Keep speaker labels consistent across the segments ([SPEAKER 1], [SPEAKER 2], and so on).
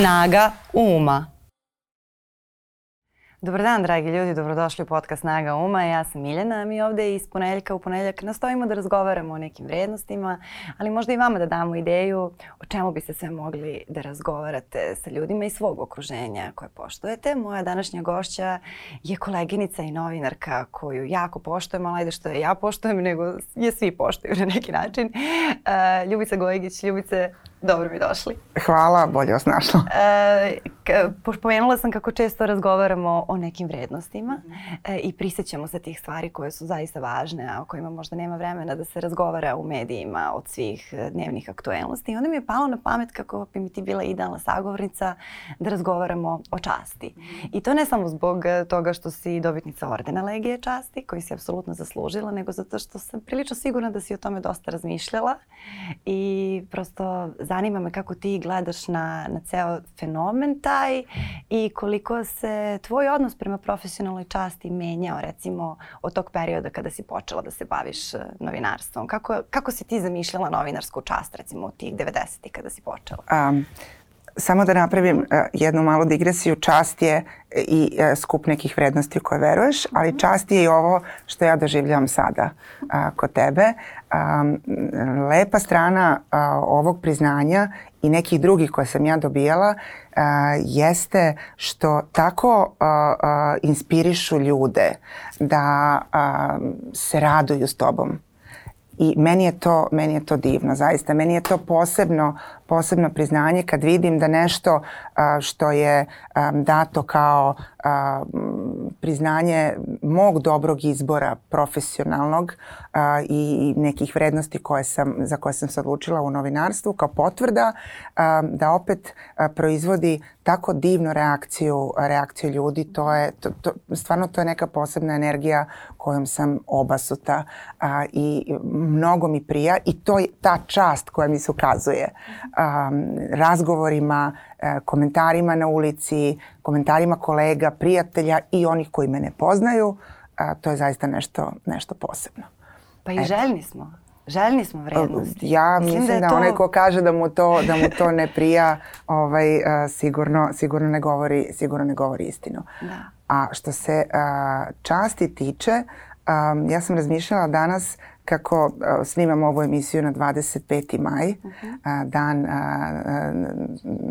[SPEAKER 1] Snaga uma. Dobar dan, dragi ljudi, dobrodošli u podcast Snaga Uma. Ja sam Miljana, mi ovde iz ponedeljka u ponedeljak nastojimo da razgovaramo o nekim vrednostima, ali možda i vama da damo ideju o čemu bi se sve mogli da razgovarate sa ljudima iz svog okruženja koje poštujete. Moja današnja gošća je koleginica i novinarka koju jako poštujem, ali ajde što je ja poštujem, nego je svi poštuju na neki način. Uh, Ljubica Gojgić. Ljubice, Dobro mi došli.
[SPEAKER 2] Hvala, bolje vas našla. E,
[SPEAKER 1] pomenula sam kako često razgovaramo o nekim vrednostima mm -hmm. e, i prisjećamo se tih stvari koje su zaista važne, a o kojima možda nema vremena da se razgovara u medijima od svih e, dnevnih aktuelnosti. I onda mi je palo na pamet kako bi mi ti bila idealna sagovornica da razgovaramo o časti. Mm -hmm. I to ne samo zbog e, toga što si dobitnica ordena Legije časti, koji si apsolutno zaslužila, nego zato što sam prilično sigurna da si o tome dosta razmišljala i prosto zanima me kako ti gledaš na, na ceo fenomen taj i koliko se tvoj odnos prema profesionalnoj časti menjao recimo od tog perioda kada si počela da se baviš eh, novinarstvom. Kako, kako si ti zamišljala novinarsku čast recimo od tih 90. kada si počela? Um,
[SPEAKER 2] samo da napravim uh, jednu malu digresiju. Čast je i uh, skup nekih vrednosti u koje veruješ, ali mhm. čast je i ovo što ja doživljavam sada kod tebe. Lepa strana ovog priznanja i nekih drugih koje sam ja dobijala uh, jeste što tako inspirišu ljude da se raduju s tobom. I meni je to, meni je to divno, zaista. Meni je to posebno posebno priznanje kad vidim da nešto što je dato kao priznanje mog dobrog izbora profesionalnog i nekih vrednosti koje sam, za koje sam se odlučila u novinarstvu kao potvrda da opet proizvodi tako divnu reakciju, reakciju ljudi, to je, to, to, stvarno to je neka posebna energija kojom sam obasuta i mnogo mi prija i to je ta čast koja mi se ukazuje razgovorima, e, komentarima na ulici, komentarima kolega, prijatelja i onih koji me ne poznaju, to je zaista nešto, nešto posebno.
[SPEAKER 1] Pa i Eto. željni smo. Željni smo vrednosti.
[SPEAKER 2] Ja mislim, mislim da, da to... onaj ko kaže da mu to, da mu to ne prija, ovaj, uh, sigurno, sigurno, ne govori, sigurno ne govori istinu. Da. A što se uh, časti tiče, um, ja sam razmišljala danas kako uh, snimam ovu emisiju na 25. maj, uh -huh. uh, dan,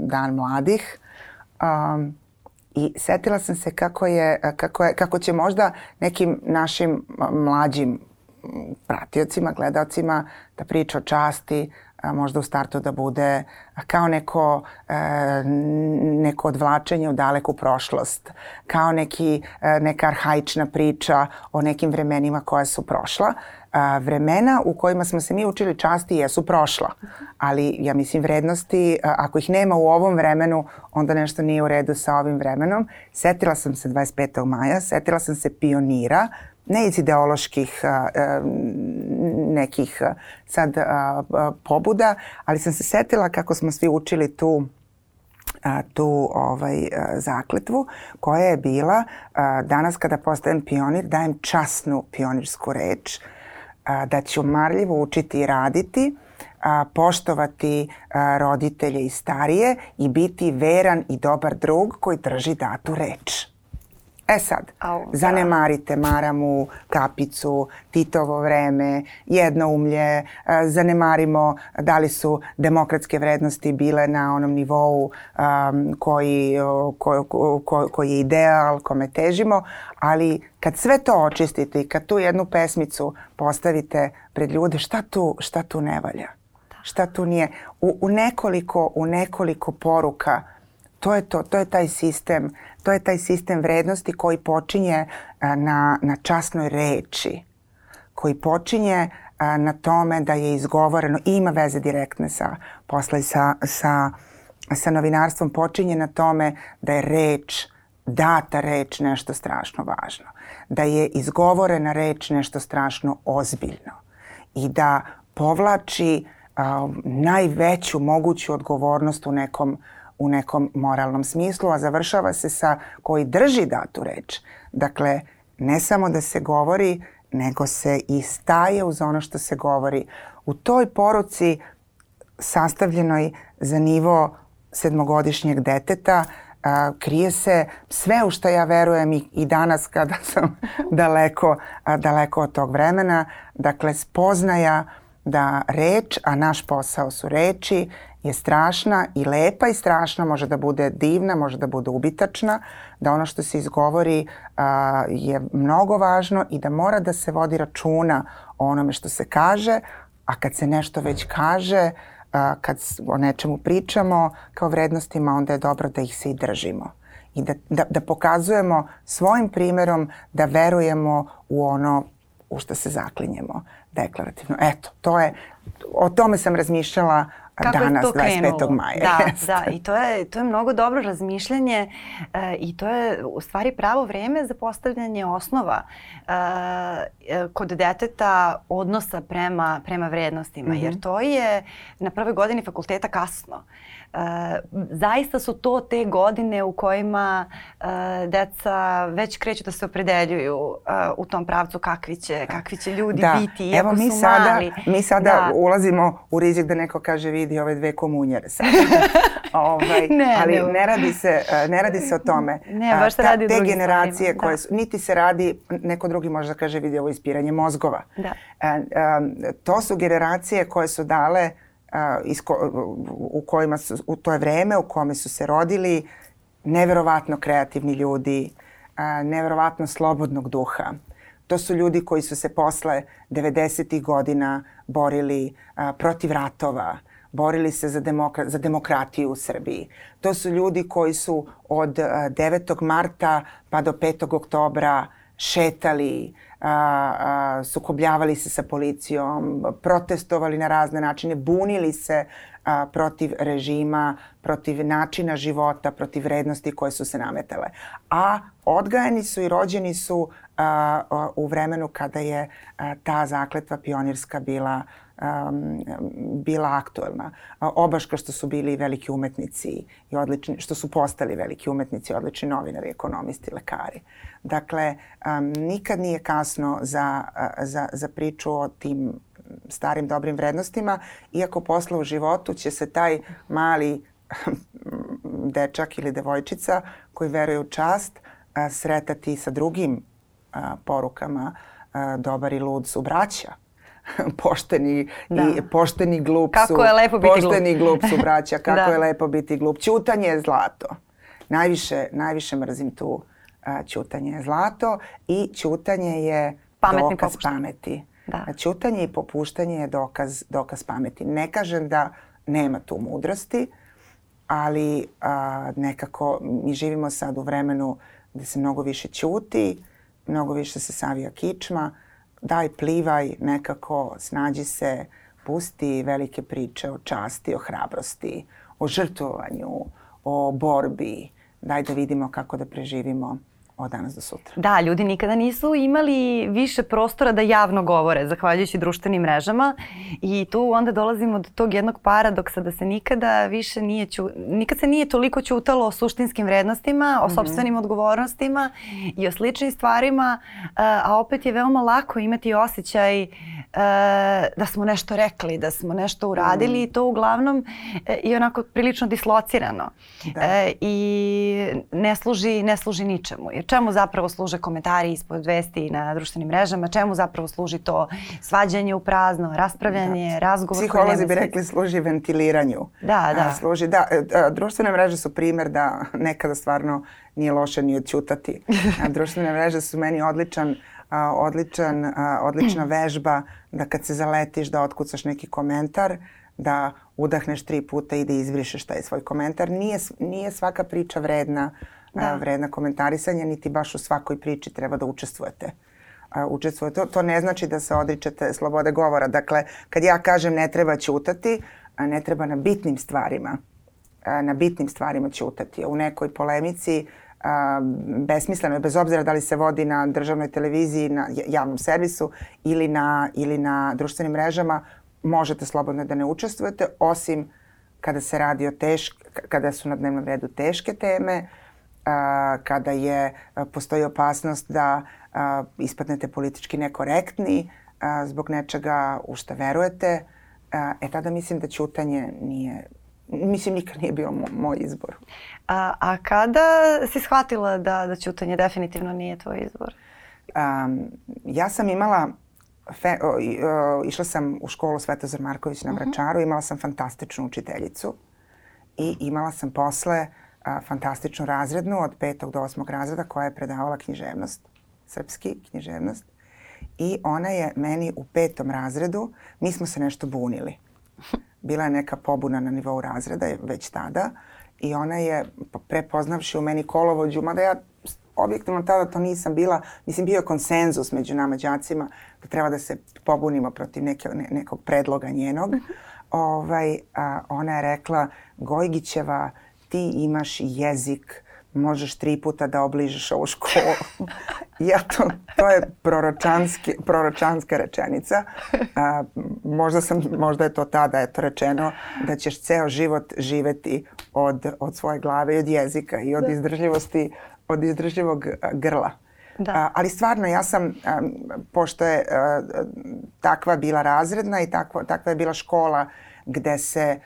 [SPEAKER 2] dan mladih. Um, I setila sam se kako, je, kako, je, kako će možda nekim našim mlađim pratiocima, gledalcima da priča o časti, a možda u startu da bude kao neko, e, neko odvlačenje u daleku prošlost, kao neki, e, neka arhaična priča o nekim vremenima koja su prošla. A, vremena u kojima smo se mi učili časti jesu prošla, ali ja mislim vrednosti, a, ako ih nema u ovom vremenu, onda nešto nije u redu sa ovim vremenom. Setila sam se 25. maja, setila sam se pionira, ne iz ideoloških a, a, nekih a, sad a, a, pobuda, ali sam se setila kako smo svi učili tu a, tu ovaj, a, zakletvu koja je bila a, danas kada postajem pionir dajem časnu pionirsku reč a, da ću marljivo učiti i raditi a, poštovati a, roditelje i starije i biti veran i dobar drug koji drži datu reč. E sad, Au, da. zanemarite Maramu, Kapicu, Titovo vreme, jednoumlje, e, zanemarimo da li su demokratske vrednosti bile na onom nivou um, koji, ko, ko, koji je ideal, kome težimo, ali kad sve to očistite i kad tu jednu pesmicu postavite pred ljude, šta tu, šta tu ne valja? Šta tu nije? U, u, nekoliko, u nekoliko poruka to je to, to je taj sistem To je taj sistem vrednosti koji počinje na, na časnoj reči, koji počinje na tome da je izgovoreno i ima veze direktne sa posle sa, sa, sa novinarstvom, počinje na tome da je reč, data reč nešto strašno važno, da je izgovorena reč nešto strašno ozbiljno i da povlači a, najveću moguću odgovornost u nekom u nekom moralnom smislu, a završava se sa koji drži datu reč. Dakle, ne samo da se govori, nego se i staje uz ono što se govori. U toj poruci sastavljenoj za nivo sedmogodišnjeg deteta a, krije se sve u što ja verujem i, i danas kada sam daleko, a, daleko od tog vremena. Dakle, spoznaja da reč, a naš posao su reči, je strašna i lepa i strašna, može da bude divna, može da bude ubitačna, da ono što se izgovori a, je mnogo važno i da mora da se vodi računa o onome što se kaže, a kad se nešto već kaže, a, kad o nečemu pričamo kao vrednostima, onda je dobro da ih se i držimo i da, da, da pokazujemo svojim primerom da verujemo u ono u što se zaklinjemo deklarativno. Eto, to je, o tome sam razmišljala Kako danas, je to 25. Krenulo? maja.
[SPEAKER 1] Da, da, i to je, to je mnogo dobro razmišljanje e, i to je u stvari pravo vreme za postavljanje osnova e, e kod deteta odnosa prema, prema vrednostima, mm -hmm. jer to je na prvoj godini fakulteta kasno. Uh, zaista su to te godine u kojima uh, deca već kreću da se opredeljuju uh, u tom pravcu kakvi će, kakvi će ljudi da. biti, iako Evo, mi su
[SPEAKER 2] sada,
[SPEAKER 1] mali.
[SPEAKER 2] Mi sada da. ulazimo u rizik da neko kaže vidi ove dve komunjere sad. ovaj, ne, ali ne. ne, radi se, ne radi se o tome.
[SPEAKER 1] Ne, baš se radi
[SPEAKER 2] Te generacije da. koje su, niti se radi, neko drugi može da kaže vidi ovo ispiranje mozgova. Da. to su generacije koje su dale isko, u kojima su, u to je vreme u kome su se rodili neverovatno kreativni ljudi, neverovatno slobodnog duha. To su ljudi koji su se posle 90. godina borili a, protiv ratova, borili se za, demokra za demokratiju u Srbiji. To su ljudi koji su od a, 9. marta pa do 5. oktobra šetali, a, sukobljavali se sa policijom, protestovali na razne načine, bunili se a, protiv režima, protiv načina života, protiv vrednosti koje su se nametale. A odgajani su i rođeni su a, a, u vremenu kada je a, ta zakletva pionirska bila um, bila aktuelna. Obaš kao što su bili veliki umetnici i odlični, što su postali veliki umetnici, odlični novinari, ekonomisti, lekari. Dakle, um, nikad nije kasno za, za, za priču o tim starim dobrim vrednostima, iako posle u životu će se taj mali dečak ili devojčica koji veruje u čast sretati sa drugim porukama dobar i lud su braća pošteni da. i pošteni glup
[SPEAKER 1] kako su. Kako je lepo biti
[SPEAKER 2] pošteni glup. glup su braća, kako da. je lepo biti glup. Ćutanje je zlato. Najviše, najviše mrzim tu uh, ćutanje je zlato i ćutanje je Pametni dokaz popušten. pameti. Da. Ćutanje i popuštanje je dokaz, dokaz pameti. Ne kažem da nema tu mudrosti, ali a, nekako mi živimo sad u vremenu gde se mnogo više ćuti, mnogo više se savija kičma, daj plivaj nekako, snađi se, pusti velike priče o časti, o hrabrosti, o žrtvovanju, o borbi. Daj da vidimo kako da preživimo od danas do sutra.
[SPEAKER 1] Da, ljudi nikada nisu imali više prostora da javno govore, zahvaljujući društvenim mrežama i tu onda dolazimo do tog jednog paradoksa da se nikada više nije, ču, nikad se nije toliko čutalo o suštinskim vrednostima, o mm -hmm. sobstvenim odgovornostima i o sličnim stvarima, a opet je veoma lako imati osjećaj da smo nešto rekli, da smo nešto uradili mm. i to uglavnom e, je onako prilično dislocirano da. E, i ne služi, ne služi ničemu. Jer čemu zapravo služe komentari ispod vesti na društvenim mrežama, čemu zapravo služi to svađanje u prazno, raspravljanje, da. razgovor.
[SPEAKER 2] Psiholozi bi rekli služi ventiliranju.
[SPEAKER 1] Da, da.
[SPEAKER 2] A, služi, da. E, a, društvene mreže su primer da nekada stvarno nije loše ni odćutati. A, društvene mreže su meni odličan a, odličan, a, odlična vežba da kad se zaletiš da otkucaš neki komentar, da udahneš tri puta i da izbrišeš taj svoj komentar. Nije, nije svaka priča vredna da. vredna komentarisanja, niti baš u svakoj priči treba da učestvujete. učestvujete. To, to ne znači da se odričete slobode govora. Dakle, kad ja kažem ne treba ćutati, ne treba na bitnim stvarima na bitnim stvarima ćutati. U nekoj polemici besmisleno je, bez obzira da li se vodi na državnoj televiziji, na javnom servisu ili na, ili na društvenim mrežama, možete slobodno da ne učestvujete, osim kada se radi o tešk, kada su na dnevnom redu teške teme, kada je, postoji opasnost da ispadnete politički nekorektni zbog nečega u šta verujete, e tada mislim da ćutanje nije, mislim nikad nije bio moj izbor.
[SPEAKER 1] A, a kada si shvatila da, da ćutanje definitivno nije tvoj izbor?
[SPEAKER 2] Um, ja sam imala fe, o, o, išla sam u školu Svetozar Marković na mhm. Vračaru, imala sam fantastičnu učiteljicu i imala sam posle a, fantastičnu razrednu od petog do osmog razreda koja je predavala književnost, srpski književnost. I ona je meni u petom razredu, mi smo se nešto bunili. Bila je neka pobuna na nivou razreda već tada i ona je prepoznavši u meni kolovođu, mada ja objektivno tada to nisam bila, mislim bio je konsenzus među nama đacima da treba da se pobunimo protiv neke, ne, nekog predloga njenog. Mhm. Ovaj, a, ona je rekla, Gojgićeva, ti imaš jezik, možeš tri puta da obližeš ovu školu. ja to, to je proročanski, proročanska rečenica. A, možda, sam, možda je to tada eto rečeno da ćeš ceo život živeti od, od svoje glave i od jezika i od da. izdržljivosti od izdržljivog grla. Da. A, ali stvarno ja sam, a, pošto je a, takva bila razredna i takva, takva je bila škola gde se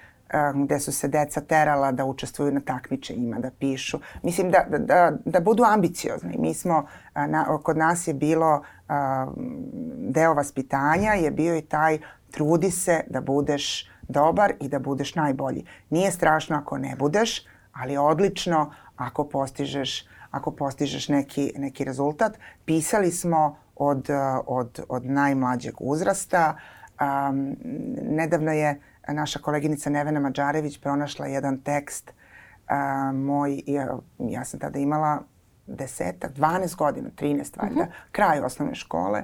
[SPEAKER 2] gde su se deca terala da učestvuju na takmičenjima, da pišu. Mislim da, da, da, da budu ambiciozni. Mi smo, na, kod nas je bilo a, deo vaspitanja, je bio i taj trudi se da budeš dobar i da budeš najbolji. Nije strašno ako ne budeš, ali odlično ako postižeš ako postižeš neki, neki rezultat. Pisali smo od, od, od najmlađeg uzrasta. Um, nedavno je naša koleginica Nevena Mađarević pronašla jedan tekst uh, moj, ja, ja sam tada imala desetak, 12 godina, 13 valjda, uh mhm. -huh. kraj osnovne škole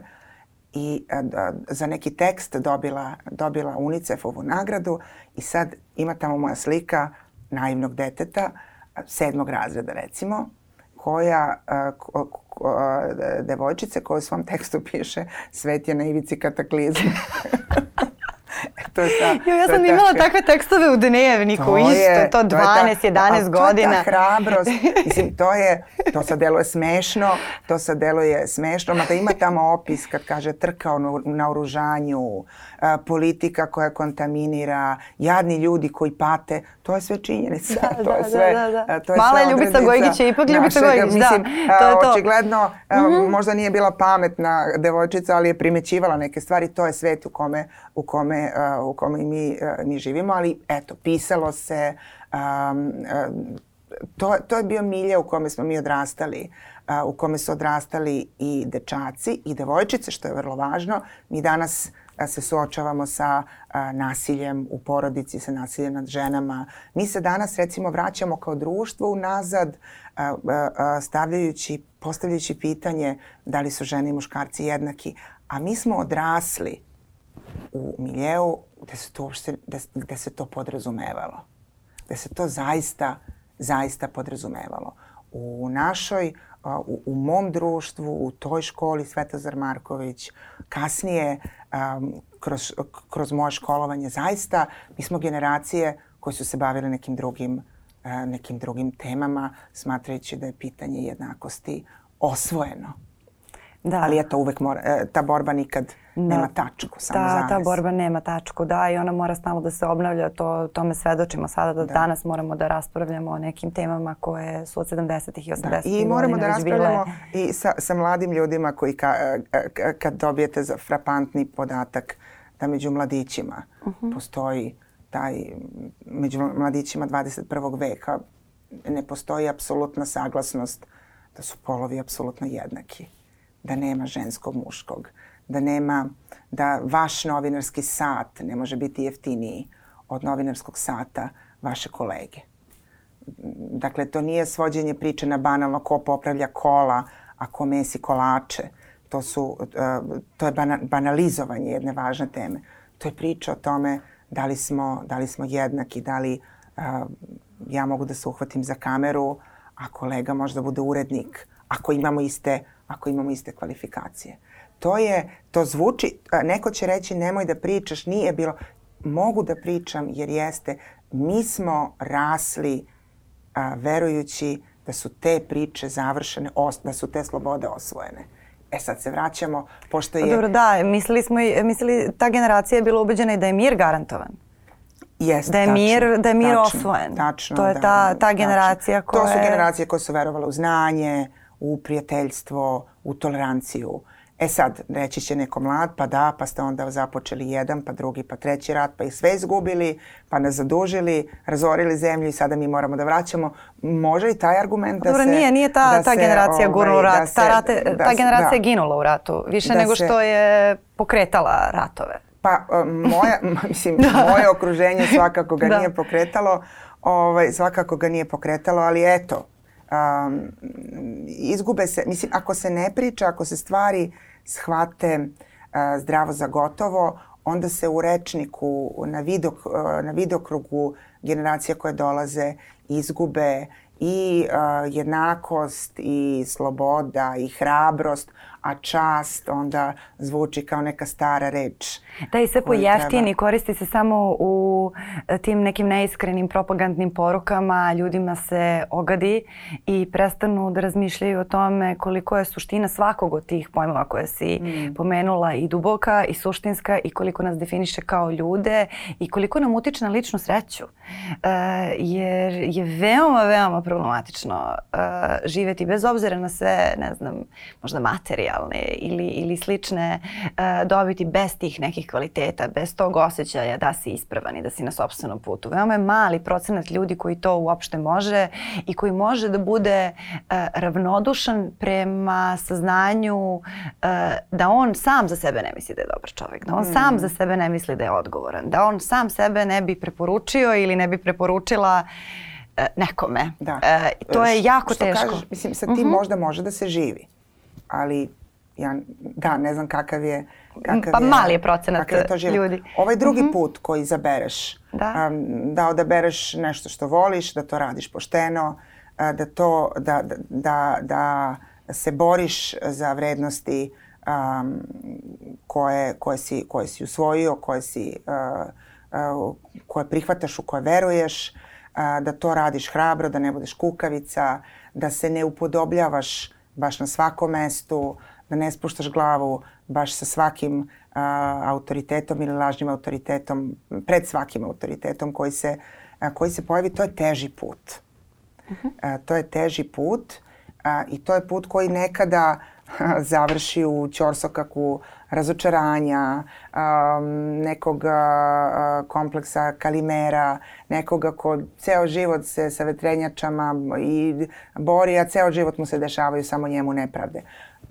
[SPEAKER 2] i a, za neki tekst dobila, dobila UNICEF-ovu nagradu i sad ima tamo moja slika naivnog deteta, sedmog razreda recimo, koja devojčice koja u svom tekstu piše svet je na ivici kataklizma.
[SPEAKER 1] to je ta, jo, ja sam imala ta, takve tekstove u dnevniku to isto, je, to 12, to 11 ta, godina.
[SPEAKER 2] To je ta hrabrost, mislim, to je, to sad deluje smešno, to sad deluje smešno, mada ima tamo opis kad kaže trka o naoružanju, a, politika koja kontaminira, jadni ljudi koji pate, to je sve činjenica.
[SPEAKER 1] Da,
[SPEAKER 2] to
[SPEAKER 1] je da, sve, da, da. To je Mala sve Ljubica Gojgić je ipak Ljubica Gojgić, da. mislim, da. To je to.
[SPEAKER 2] Očigledno, mm -hmm. možda nije bila pametna devojčica, ali je primećivala neke stvari, to je svet u kome, u kome, u kome mi, mi živimo, ali eto, pisalo se, um, to, to je bio milje u kome smo mi odrastali, uh, u kome su odrastali i dečaci i devojčice, što je vrlo važno. Mi danas se suočavamo sa a, nasiljem u porodici, sa nasiljem nad ženama. Mi se danas recimo vraćamo kao društvo unazad a, a, stavljajući, postavljajući pitanje da li su žene i muškarci jednaki. A mi smo odrasli u miljeu gde se to, uopšte, gde, gde se to podrazumevalo. Gde se to zaista, zaista podrazumevalo. U našoj, u, u mom društvu, u toj školi Svetozar Marković, kasnije um, kroz, kroz moje školovanje, zaista mi smo generacije koje su se bavile nekim drugim, nekim drugim temama, smatrajući da je pitanje jednakosti osvojeno. Da. Ali eto, uvek mora, e, ta borba nikad da. Nema tačku, samo
[SPEAKER 1] da, zavis. ta borba nema tačku, da, i ona mora stalno da se obnavlja, to, tome svedočimo sada da, da. danas moramo da raspravljamo o nekim temama koje su od 70. i 80. Da.
[SPEAKER 2] I moramo da raspravljamo bile... i sa, sa mladim ljudima koji ka, ka, kad dobijete za frapantni podatak da među mladićima uh mhm. -huh. postoji taj, među mladićima 21. veka ne postoji apsolutna saglasnost da su polovi apsolutno jednaki da nema ženskog muškog, da nema, da vaš novinarski sat ne može biti jeftiniji od novinarskog sata vaše kolege. Dakle, to nije svođenje priče na banalno ko popravlja kola, a ko mesi kolače. To, su, to je banalizovanje jedne važne teme. To je priča o tome da li smo, da li smo jednaki, da li ja mogu da se uhvatim za kameru, a kolega može da bude urednik, ako imamo iste ako imamo iste kvalifikacije. To je, to zvuči, neko će reći nemoj da pričaš, nije bilo, mogu da pričam jer jeste, mi smo rasli a, verujući da su te priče završene, os, da su te slobode osvojene. E sad se vraćamo, pošto je...
[SPEAKER 1] Dobro, da, mislili smo mislili, ta generacija je bila ubeđena i da je mir garantovan.
[SPEAKER 2] Jeste,
[SPEAKER 1] da je
[SPEAKER 2] tačno,
[SPEAKER 1] mir, da je mir
[SPEAKER 2] tačno,
[SPEAKER 1] osvojen.
[SPEAKER 2] Tačno,
[SPEAKER 1] to je
[SPEAKER 2] da,
[SPEAKER 1] ta, ta generacija
[SPEAKER 2] tačno.
[SPEAKER 1] koja
[SPEAKER 2] To su generacije koje su verovale u znanje, u prijateljstvo, u toleranciju. E sad, reći će neko mlad, pa da, pa ste onda započeli jedan, pa drugi, pa treći rat, pa ih sve izgubili, pa nas zadužili, razorili zemlju i sada mi moramo da vraćamo. Može i taj argument da
[SPEAKER 1] Dobro,
[SPEAKER 2] se...
[SPEAKER 1] nije, nije ta,
[SPEAKER 2] da
[SPEAKER 1] ta
[SPEAKER 2] se,
[SPEAKER 1] generacija
[SPEAKER 2] ovaj,
[SPEAKER 1] gurnula rat.
[SPEAKER 2] Da
[SPEAKER 1] ta, rate,
[SPEAKER 2] da
[SPEAKER 1] ta generacija
[SPEAKER 2] da.
[SPEAKER 1] je ginula u ratu, više
[SPEAKER 2] Da
[SPEAKER 1] nego
[SPEAKER 2] se-
[SPEAKER 1] što je pokretala ratove.
[SPEAKER 2] Pa um, moja, mislim, moje okruženje svakako ga
[SPEAKER 1] Da.
[SPEAKER 2] nije pokretalo, ovaj, svakako ga nije pokretalo, ali eto, um, izgube se, mislim, ako se ne priča, ako se stvari shvate uh, zdravo za gotovo, onda se u rečniku, na, vidok, uh, na vidokrugu generacija koje dolaze izgube i uh, jednakost i sloboda i hrabrost, a čast onda zvuči kao neka stara reč.
[SPEAKER 1] Da i sve pojeftini,
[SPEAKER 2] treba-
[SPEAKER 1] koristi se samo u e, tim nekim neiskrenim propagandnim porukama, ljudima se ogadi i prestanu da razmišljaju o tome koliko je suština svakog od tih pojmova koje si
[SPEAKER 2] Mm.
[SPEAKER 1] pomenula i duboka i suštinska i koliko nas definiše kao ljude i koliko nam utiče na ličnu sreću. E, jer je veoma, veoma problematično e, živeti bez obzira na sve, ne znam, možda materijalne ili, ili slične e, dobiti bez tih nekih kvaliteta, bez tog osjećaja da si ispravan i da si na sobstvenom putu. Veoma je mali procenat ljudi koji to uopšte može i koji može da bude ravnodušan prema saznanju da on sam za sebe ne misli da je dobar čovjek, da on sam za sebe ne misli da je odgovoran, da on sam sebe ne bi preporučio ili ne bi preporučila e, nekome.
[SPEAKER 2] Da.
[SPEAKER 1] E, to je jako
[SPEAKER 2] što
[SPEAKER 1] teško.
[SPEAKER 2] Kažeš, mislim, sa tim možda može da se živi, ali ja, da, ne znam kakav je kakav
[SPEAKER 1] Pa mali je procenat
[SPEAKER 2] je to
[SPEAKER 1] ljudi.
[SPEAKER 2] Ovaj drugi put koji izabereš,
[SPEAKER 1] Da.
[SPEAKER 2] um, da odabereš nešto što voliš, da to radiš pošteno, a, da to, da, da, da, da se boriš za vrednosti um, koje, koje, si, koje si usvojio, koje, si, uh, uh, koje prihvataš, u koje veruješ, da to radiš hrabro, da ne budeš kukavica, da se ne upodobljavaš baš na svakom mestu, da ne spuštaš glavu baš sa svakim autoritetom ili lažnim autoritetom, pred svakim autoritetom koji se, koji se pojavi, to je teži put. A, to je teži put i to je put koji nekada završi u ćorsokaku razočaranja, um, nekog a, kompleksa kalimera, nekoga ko ceo život se sa vetrenjačama i bori, a ceo život mu se dešavaju samo njemu nepravde.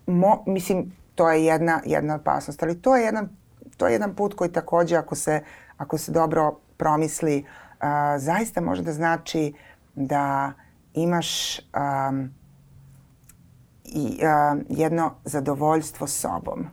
[SPEAKER 2] Mo, mislim, to je jedna, jedna opasnost, ali to je jedan, to je jedan put koji takođe ako se, ako se dobro promisli, a, zaista može da znači da imaš um, i, a, jedno zadovoljstvo sobom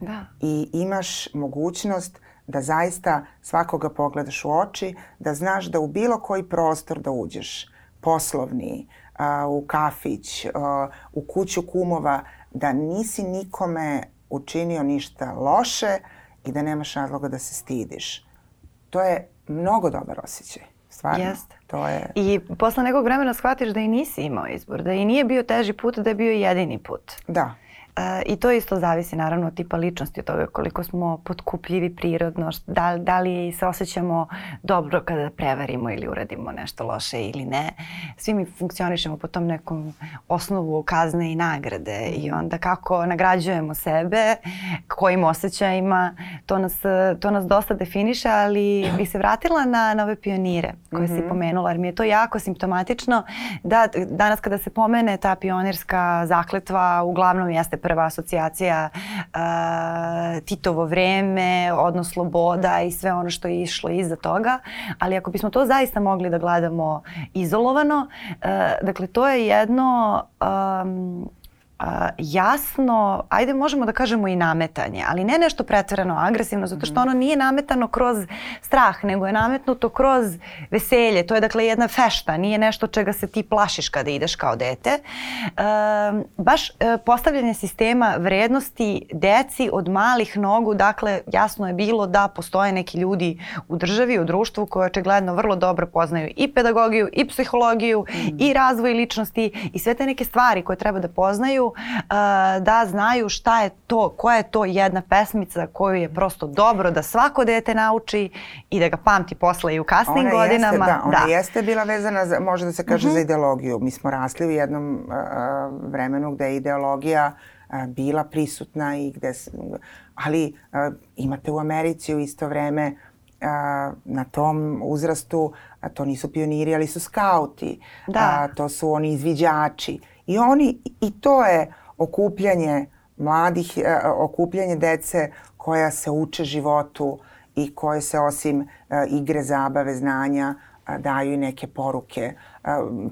[SPEAKER 1] Da.
[SPEAKER 2] i imaš mogućnost da zaista svakoga pogledaš u oči, da znaš da u bilo koji prostor da uđeš, poslovni, a, u kafić, a, u kuću kumova, da nisi nikome učinio ništa loše i da nemaš razloga da se stidiš. To je mnogo dobar osjećaj. Stvarno.
[SPEAKER 1] Jeste.
[SPEAKER 2] To je...
[SPEAKER 1] I posle nekog vremena shvatiš da i nisi imao izbor, da i nije bio teži put, da je bio jedini put.
[SPEAKER 2] Da.
[SPEAKER 1] E, I to isto zavisi naravno od tipa ličnosti, od toga koliko smo potkupljivi prirodno, da, da li se osjećamo dobro kada prevarimo ili uradimo nešto loše ili ne. Svi mi funkcionišemo po tom nekom osnovu kazne i nagrade i onda kako nagrađujemo sebe, kojim osjećajima, to nas, to nas dosta definiše, ali bih se vratila na, na ove pionire koje si pomenula, jer mi je to jako simptomatično da danas kada se pomene ta pionirska zakletva, uglavnom jeste prva asocijacija uh, Titovo vreme, odnos sloboda i sve ono što je išlo iza toga, ali ako bismo to zaista mogli da gledamo izolovano, uh, dakle to je jedno um, jasno, ajde možemo da kažemo i nametanje, ali ne nešto pretjerano agresivno, zato što ono nije nametano kroz strah, nego je nametnuto kroz veselje. To je dakle jedna fešta, nije nešto čega se ti plašiš kada ideš kao dete. Baš e, postavljanje sistema vrednosti deci od malih nogu, dakle jasno je bilo da postoje neki ljudi u državi, u društvu koji očigledno vrlo dobro poznaju i pedagogiju, i psihologiju, i razvoj ličnosti i sve te neke stvari koje treba da poznaju uh, da znaju šta je to, koja je to jedna pesmica koju je prosto dobro da svako dete nauči i da ga pamti posle i u kasnim
[SPEAKER 2] ona
[SPEAKER 1] godinama.
[SPEAKER 2] Jeste, da, ona da. jeste bila vezana, za, može da se kaže, uh -huh. za mhm. ideologiju. Mi smo rasli u jednom uh, vremenu gde je ideologija uh, bila prisutna i gde, ali uh, imate u Americi u isto vreme a, na tom uzrastu, a to nisu pioniri, ali su skauti, da. a, to su oni izviđači. I oni, i to je okupljanje mladih, a, okupljanje dece koja se uče životu i koje se osim a, igre, zabave, znanja a, daju i neke poruke,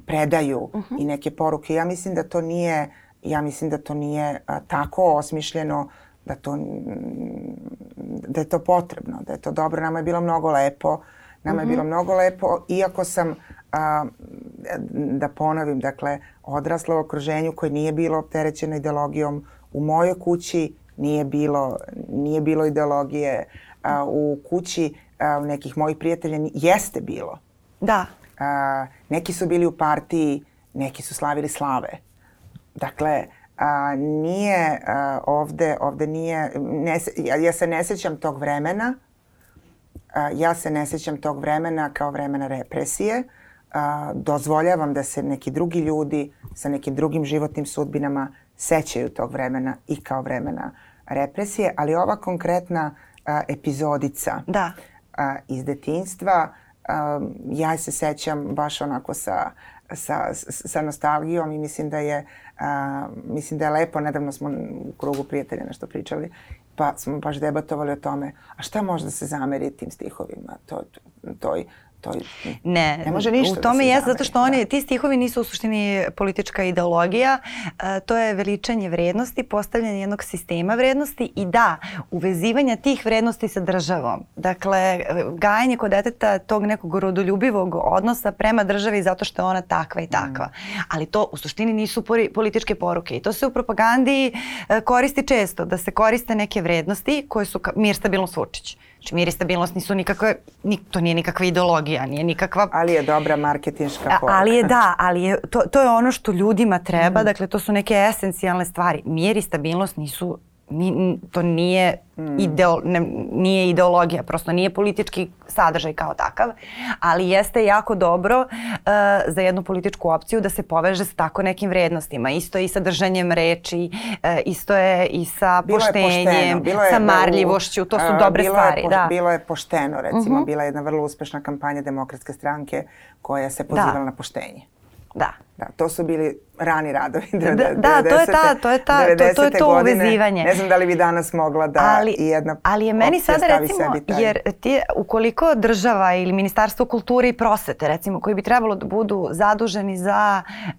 [SPEAKER 2] predaju uh -huh. i neke poruke. Ja mislim da to nije, ja mislim da to nije tako osmišljeno da to da je to potrebno, da je to dobro. Nama je bilo mnogo lepo, nama mm -hmm. je bilo mhm. mnogo lepo, iako sam a, da ponovim, dakle, odrasla u okruženju koje nije bilo opterećeno ideologijom. U mojoj kući nije bilo, nije bilo ideologije. A, u kući a, nekih mojih prijatelja jeste bilo.
[SPEAKER 1] Da.
[SPEAKER 2] A, neki su bili u partiji, neki su slavili slave. Dakle, a, nije a, ovde, ovde nije, ne, ja, ja se ne sećam tog vremena, a, ja se ne sećam tog vremena kao vremena represije, a, dozvoljavam da se neki drugi ljudi sa nekim drugim životnim sudbinama sećaju tog vremena i kao vremena represije, ali ova konkretna a, epizodica
[SPEAKER 1] da.
[SPEAKER 2] a, iz detinstva, a, ja se sećam baš onako sa sa, sa nostalgijom i mislim da je a, mislim da je lepo, nedavno smo u krugu prijatelja nešto pričali, pa smo baš debatovali o tome, a šta može da se zameri tim stihovima, to, toj, to
[SPEAKER 1] ne, ne može ništa. U da tome da je zato što oni, da. ti stihovi nisu u suštini politička ideologija, uh, to je veličanje vrednosti, postavljanje jednog sistema vrednosti i da, uvezivanja tih vrednosti sa državom. Dakle, gajanje kod deteta tog nekog rodoljubivog odnosa prema državi zato što je ona takva i takva. Mm. Ali to u suštini nisu političke poruke i to se u propagandi uh, koristi često, da se koriste neke vrednosti koje su mir, stabilnost, Vučić. Znači mir i stabilnost nisu nikakve, ni, to nije nikakva ideologija, nije nikakva...
[SPEAKER 2] Ali je dobra marketinška poruka.
[SPEAKER 1] Ali je da, ali je, to, to je ono što ljudima treba, mm. dakle to su neke esencijalne stvari. Mir i stabilnost nisu ni, to nije, mm. ideo, ne, nije ideologija, prosto nije politički sadržaj kao takav, ali jeste jako dobro uh, za jednu političku opciju da se poveže sa tako nekim vrednostima. Isto je i sa držanjem reči, uh, isto je i sa bilo poštenjem, je sa marljivošću, to su dobre bilo stvari.
[SPEAKER 2] Je
[SPEAKER 1] da.
[SPEAKER 2] Bilo je pošteno, recimo, uh mhm. -huh. bila je jedna vrlo uspešna kampanja demokratske stranke koja se pozivala da. na poštenje.
[SPEAKER 1] Da.
[SPEAKER 2] Da, to su bili rani radovi.
[SPEAKER 1] Da, da, to je ta, to je ta, to, to je to godine. uvezivanje.
[SPEAKER 2] Ne znam da li bi danas mogla da
[SPEAKER 1] ali,
[SPEAKER 2] i jedna
[SPEAKER 1] Ali je meni sada recimo, jer ti, ukoliko država ili Ministarstvo kulture i prosvete recimo, koji bi trebalo da budu zaduženi za, uh,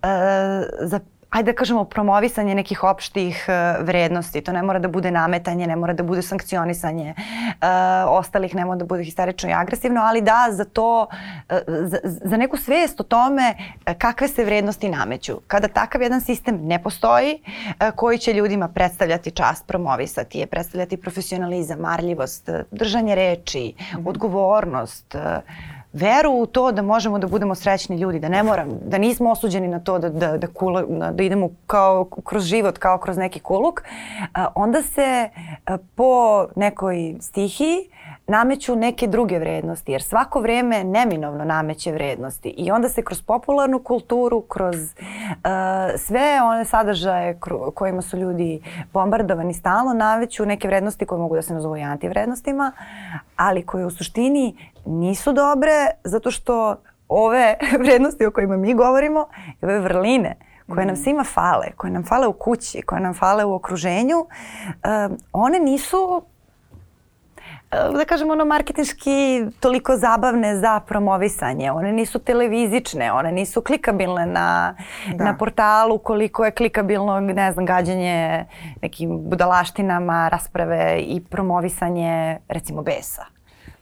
[SPEAKER 1] za ajde da kažemo, promovisanje nekih opštih uh, vrednosti. To ne mora da bude nametanje, ne mora da bude sankcionisanje uh, ostalih, ne mora da bude histerično i agresivno, ali da za to, uh, za, za neku svest o tome kakve se vrednosti nameću. Kada takav jedan sistem ne postoji, koji će ljudima predstavljati čast, promovisati je, predstavljati profesionalizam, marljivost, držanje reči, -hmm. odgovornost, veru u to da možemo da budemo srećni ljudi, da ne moram, da nismo osuđeni na to da, da, da, kula, da idemo kao kroz život, kao kroz neki kuluk, onda se po nekoj stihiji nameću neke druge vrednosti, jer svako vreme neminovno nameće vrednosti i onda se kroz popularnu kulturu, kroz uh, sve one sadržaje kojima su ljudi bombardovani stalno nameću neke vrednosti koje mogu da se nazovu i antivrednostima, ali koje u suštini nisu dobre zato što ove vrednosti o kojima mi govorimo i ove vrline koje nam mm. svima fale, koje nam fale u kući, koje nam fale u okruženju, uh, one nisu da kažemo ono marketinški toliko zabavne za promovisanje. One nisu televizične, one nisu klikabilne na, da. na portalu koliko je klikabilno, ne znam, gađanje nekim budalaštinama, rasprave i promovisanje recimo besa.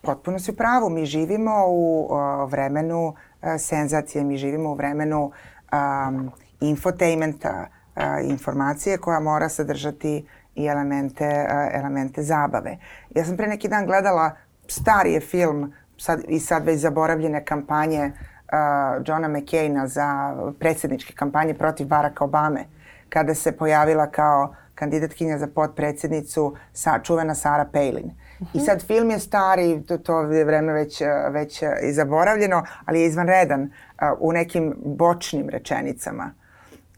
[SPEAKER 2] Potpuno si u pravu. Mi živimo u o, vremenu a, eh, senzacije, mi živimo u vremenu um, infotainmenta, a, informacije koja mora sadržati i elemente, elemente zabave. Ja sam pre neki dan gledala starije film sad, i sad već zaboravljene kampanje uh, Johna McCaina za predsjedničke kampanje protiv Baracka Obame kada se pojavila kao kandidatkinja za potpredsjednicu sa, čuvena Sara Palin. I sad film je stari, to, to je vreme već, već i zaboravljeno, ali je izvanredan uh, u nekim bočnim rečenicama.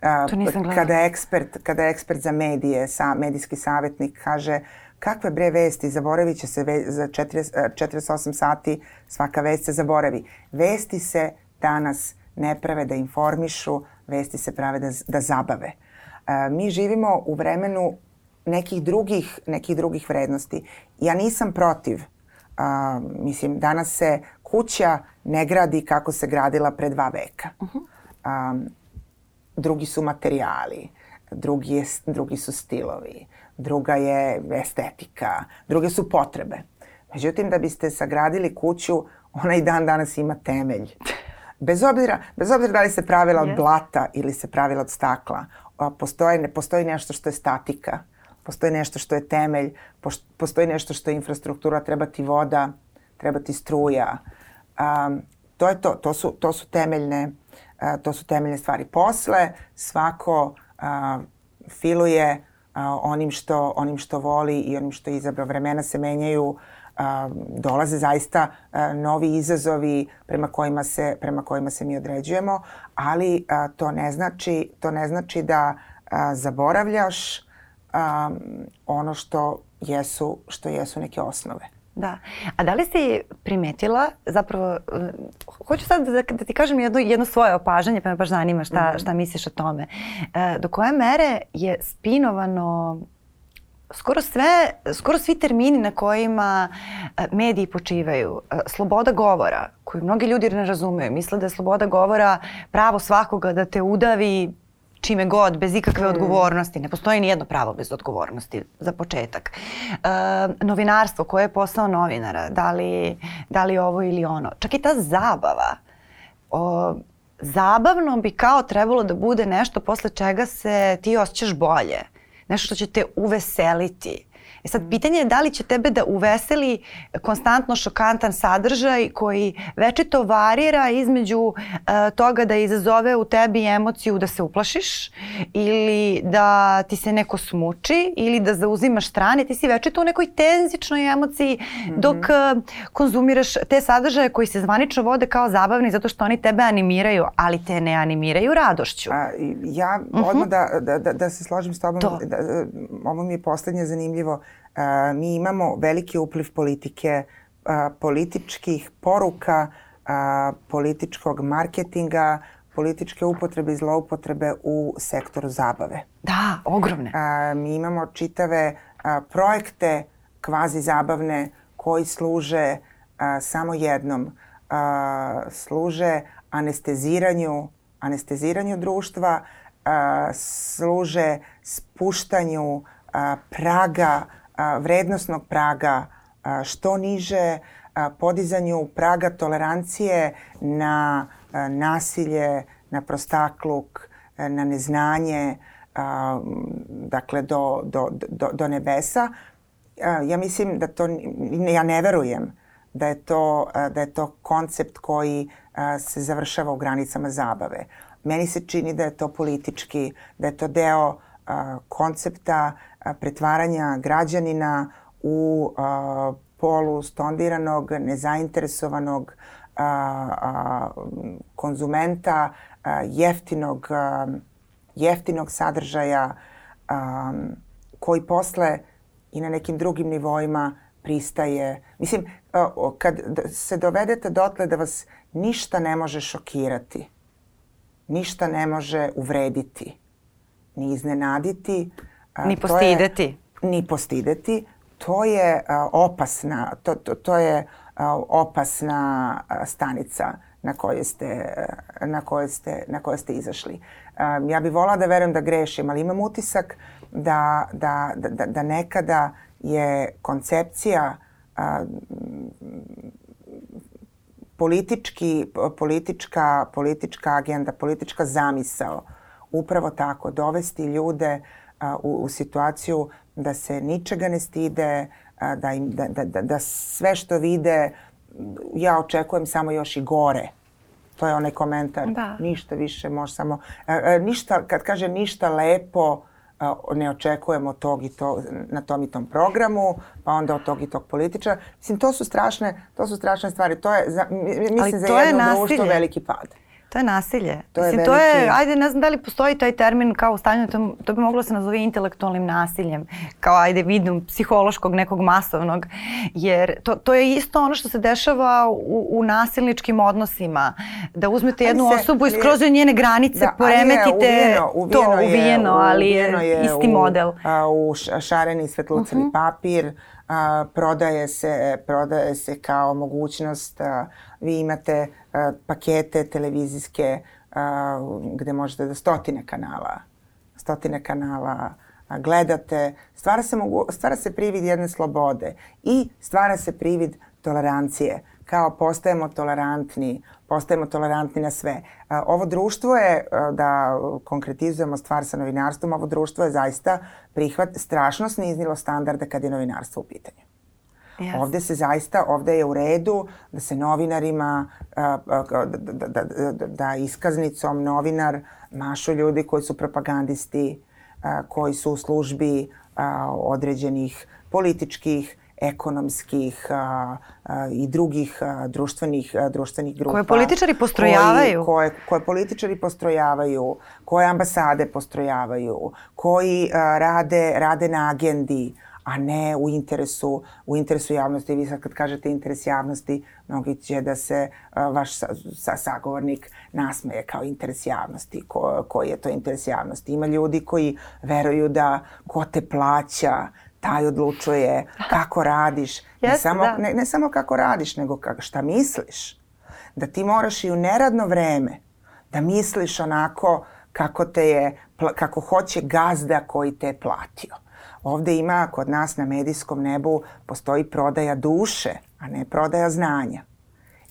[SPEAKER 1] To nisam
[SPEAKER 2] gledala. Kada je ekspert, kada je ekspert za medije, sa, medijski savjetnik kaže kakve bre vesti, zaboravit će se ve, za 40, 48 sati, svaka vest se zaboravi. Vesti se danas ne prave da informišu, vesti se prave da, da zabave. E, mi živimo u vremenu nekih drugih, nekih drugih vrednosti. Ja nisam protiv. A, mislim, danas se kuća ne gradi kako se gradila pre dva veka. Uh -huh. a, drugi su materijali, drugi, je, drugi su stilovi, druga je estetika, druge su potrebe. Međutim, da biste sagradili kuću, ona i dan danas ima temelj. Bez obzira, bez obzira da li se pravila od blata ili se pravila od stakla, postoji, ne postoji nešto što je statika, postoji nešto što je temelj, postoji nešto što je infrastruktura, treba ti voda, treba ti struja. Um, to je to, to su, to su temeljne, uh, to su temeljne stvari. Posle svako uh, filuje uh, onim što, onim što voli i onim što je izabrao. Vremena se menjaju, dolaze zaista novi izazovi prema kojima se prema kojima se mi određujemo, ali to ne znači to ne znači da zaboravljaš ono što jesu što jesu neke osnove.
[SPEAKER 1] Da. A da li si primetila, zapravo, hoću sad da, da ti kažem jedno, jedno svoje opažanje, pa me baš zanima šta, -hmm. šta misliš o tome. E, do koje mere je spinovano skoro sve, skoro svi termini na kojima e, mediji počivaju, sloboda govora, koju mnogi ljudi ne razumeju, misle da je sloboda govora pravo svakoga da te udavi čime god, bez ikakve mm. odgovornosti. Ne postoji ni jedno pravo bez odgovornosti, za početak. E, novinarstvo, koje je posao novinara, da li, da li ovo ili ono. Čak i ta zabava. O, zabavno bi kao trebalo da bude nešto posle čega se ti osjećaš bolje nešto što će te uveseliti. E sad, pitanje je da li će tebe da uveseli konstantno šokantan sadržaj koji večito varira između uh, toga da izazove u tebi emociju da se uplašiš ili da ti se neko smuči ili da zauzimaš strane. Ti si večito u nekoj tenzičnoj emociji mm -hmm. dok uh, konzumiraš te sadržaje koji se zvanično vode kao zabavni zato što oni tebe animiraju, ali te ne animiraju radošću. A,
[SPEAKER 2] ja mhm. odmah -huh. da, da, da se složim s tobom, da, da, ovo mi je poslednje zanimljivo mi imamo veliki upliv politike, političkih poruka, političkog marketinga, političke upotrebe i zloupotrebe u sektoru zabave.
[SPEAKER 1] Da, ogromne.
[SPEAKER 2] A, mi imamo čitave a, projekte kvazi zabavne koji služe a, samo jednom. A, služe anesteziranju, anesteziranju društva, a, služe spuštanju a, praga vrednostnog praga što niže, podizanju praga tolerancije na nasilje, na prostakluk, na neznanje, dakle do, do, do, do nebesa. Ja mislim da to, ja ne verujem da je to, da je to koncept koji se završava u granicama zabave. Meni se čini da je to politički, da je to deo koncepta pretvaranja građanina u a, polu stondiranog, nezainteresovanog a, a, konzumenta a, jeftinog, a, jeftinog sadržaja a, koji posle i na nekim drugim nivoima pristaje. Mislim, a, kad se dovedete dotle da vas ništa ne može šokirati, ništa ne može uvrediti, ni iznenaditi,
[SPEAKER 1] Ni postideti.
[SPEAKER 2] Je, ni postideti. To je opasna, to, to, to je opasna stanica na koje ste, na koje ste, na koje ste izašli. Ja bih volala da verujem da grešim, ali imam utisak da, da, da, da nekada je koncepcija a, politički, politička, politička agenda, politička zamisao upravo tako, dovesti ljude u, u situaciju da se ničega ne stide, da, im, da, da, da, da sve što vide ja očekujem samo još i gore To je onaj komentar. Da. Ništa više, može samo... Ništa, kad kaže ništa lepo, ne očekujemo tog i to, na tom i tom programu, pa onda od tog i tog političara. Mislim, to su strašne, to su strašne stvari. To je, za, mislim, Ali za jedno društvo veliki pad.
[SPEAKER 1] To je nasilje. To Mislim, je to je, ajde, ne znam da li postoji taj termin kao stanju, to, to bi moglo se nazove intelektualnim nasiljem, kao ajde vidom psihološkog nekog masovnog, jer to, to je isto ono što se dešava u, u nasilničkim odnosima, da uzmete jednu se, osobu i skroz njene granice, da, poremetite uvijeno, uvijeno to, uvijeno, ali uvijeno je, je isti u, model.
[SPEAKER 2] A, u šareni svetlucani uh mhm. -huh. papir, a, prodaje, se, prodaje se kao mogućnost, a, vi imate a, pakete televizijske a, gde možete da stotine kanala, stotine kanala a, gledate, stvara se, mogu, stvara se privid jedne slobode i stvara se privid tolerancije. Kao postajemo tolerantni, postajemo tolerantni na sve. Ovo društvo je, da konkretizujemo stvar sa novinarstvom, ovo društvo je zaista prihvat, strašno sniznilo standarde kad je novinarstvo u pitanju. Yes. Ovde se zaista, ovde je u redu da se novinarima, da, da, da, da, da iskaznicom novinar mašu ljudi koji su propagandisti, koji su u službi određenih političkih ekonomskih a, a, i drugih a, društvenih, a, društvenih grupa.
[SPEAKER 1] Koje političari postrojavaju.
[SPEAKER 2] Koji, koje, koje političari postrojavaju, koje ambasade postrojavaju, koji a, rade, rade na agendi, a ne u interesu, u interesu javnosti. Vi sad kad kažete interes javnosti, mnogi će da se a, vaš sa, sa, sagovornik nasmeje kao interes javnosti. Ko, koji je to interes javnosti? Ima ljudi koji veruju da ko te plaća, taj odlučuje kako radiš. Ne, samo, da. ne, ne samo kako radiš, nego kako, šta misliš. Da ti moraš i u neradno vreme da misliš onako kako te je, kako hoće gazda koji te je platio. Ovde ima kod nas na medijskom nebu postoji prodaja duše, a ne prodaja znanja.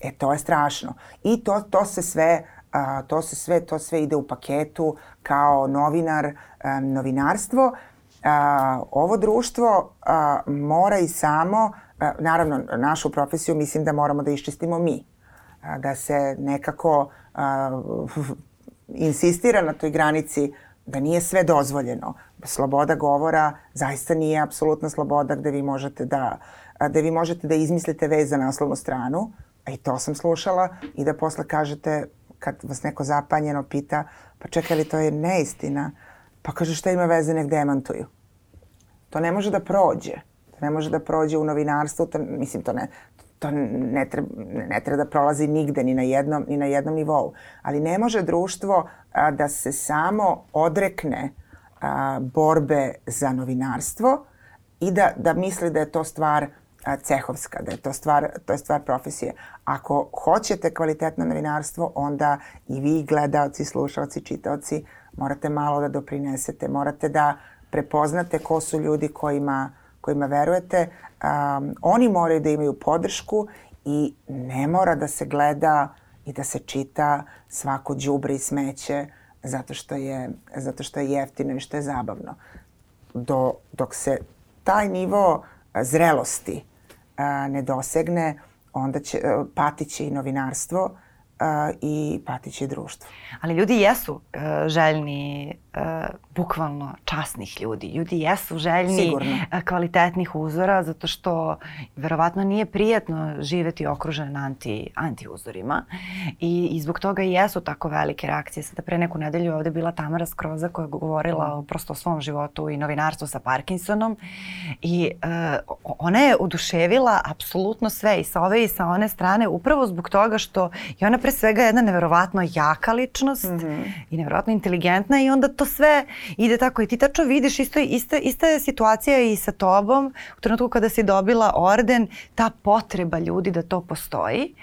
[SPEAKER 2] E to je strašno. I to, to se sve a, to se sve to sve ide u paketu kao novinar, a, novinarstvo a, ovo društvo a, mora i samo, a, naravno našu profesiju mislim da moramo da iščistimo mi, a, da se nekako a, insistira na toj granici da nije sve dozvoljeno. Sloboda govora zaista nije apsolutna sloboda gde vi možete da, da vi možete da izmislite vez za naslovnu stranu, a i to sam slušala, i da posle kažete, kad vas neko zapanjeno pita, pa čekaj li to je neistina, Pa kaže šta ima veze nek demantuju. To ne može da prođe. To ne može da prođe u novinarstvu, to, mislim to ne, to ne treba, ne treba da prolazi nigde, ni na jednom, ni na jednom nivou. Ali ne može društvo a, da se samo odrekne a, borbe za novinarstvo i da, da misli da je to stvar a, cehovska, da je to stvar, to je stvar profesije. Ako hoćete kvalitetno novinarstvo, onda i vi, gledalci, slušalci, čitaoci, morate malo da doprinesete, morate da prepoznate ko su ljudi kojima, kojima verujete. Um, oni moraju da imaju podršku i ne mora da se gleda i da se čita svako đubre i smeće zato što je, zato što je jeftino i što je zabavno. Do, dok se taj nivo zrelosti a, ne dosegne, onda će, patiće i novinarstvo i patiće i društvo.
[SPEAKER 1] Ali ljudi jesu uh, željni uh, bukvalno časnih ljudi. Ljudi jesu željni Sigurno. Uh, kvalitetnih uzora zato što verovatno nije prijatno živeti okružen anti, anti uzorima I, i zbog toga i jesu tako velike reakcije. Sada pre neku nedelju ovde bila Tamara Skroza koja je govorila o prosto svom životu i novinarstvu sa Parkinsonom i uh, ona je oduševila apsolutno sve i sa ove i sa one strane upravo zbog toga što je ona pre svega jedna neverovatno jaka ličnost mm -hmm. i neverovatno inteligentna i onda to sve ide tako i ti tačno vidiš isto, ista, ista je situacija i sa tobom u trenutku kada si dobila orden, ta potreba ljudi da to postoji.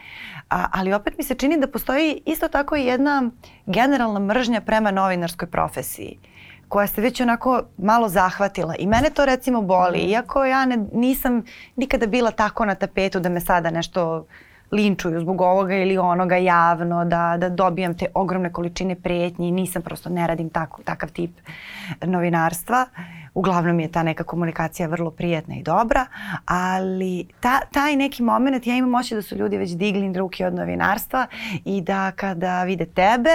[SPEAKER 1] A, ali opet mi se čini da postoji isto tako i jedna generalna mržnja prema novinarskoj profesiji koja se već onako malo zahvatila i mene to recimo boli, iako ja ne, nisam nikada bila tako na tapetu da me sada nešto linčuju zbog ovoga ili onoga javno, da, da dobijam te ogromne količine prijetnji, nisam prosto, ne radim tako, takav tip novinarstva. Uglavnom je ta neka komunikacija vrlo prijetna i dobra, ali ta, taj neki moment ja imam moći da su ljudi već digli ruke od novinarstva i da kada vide tebe,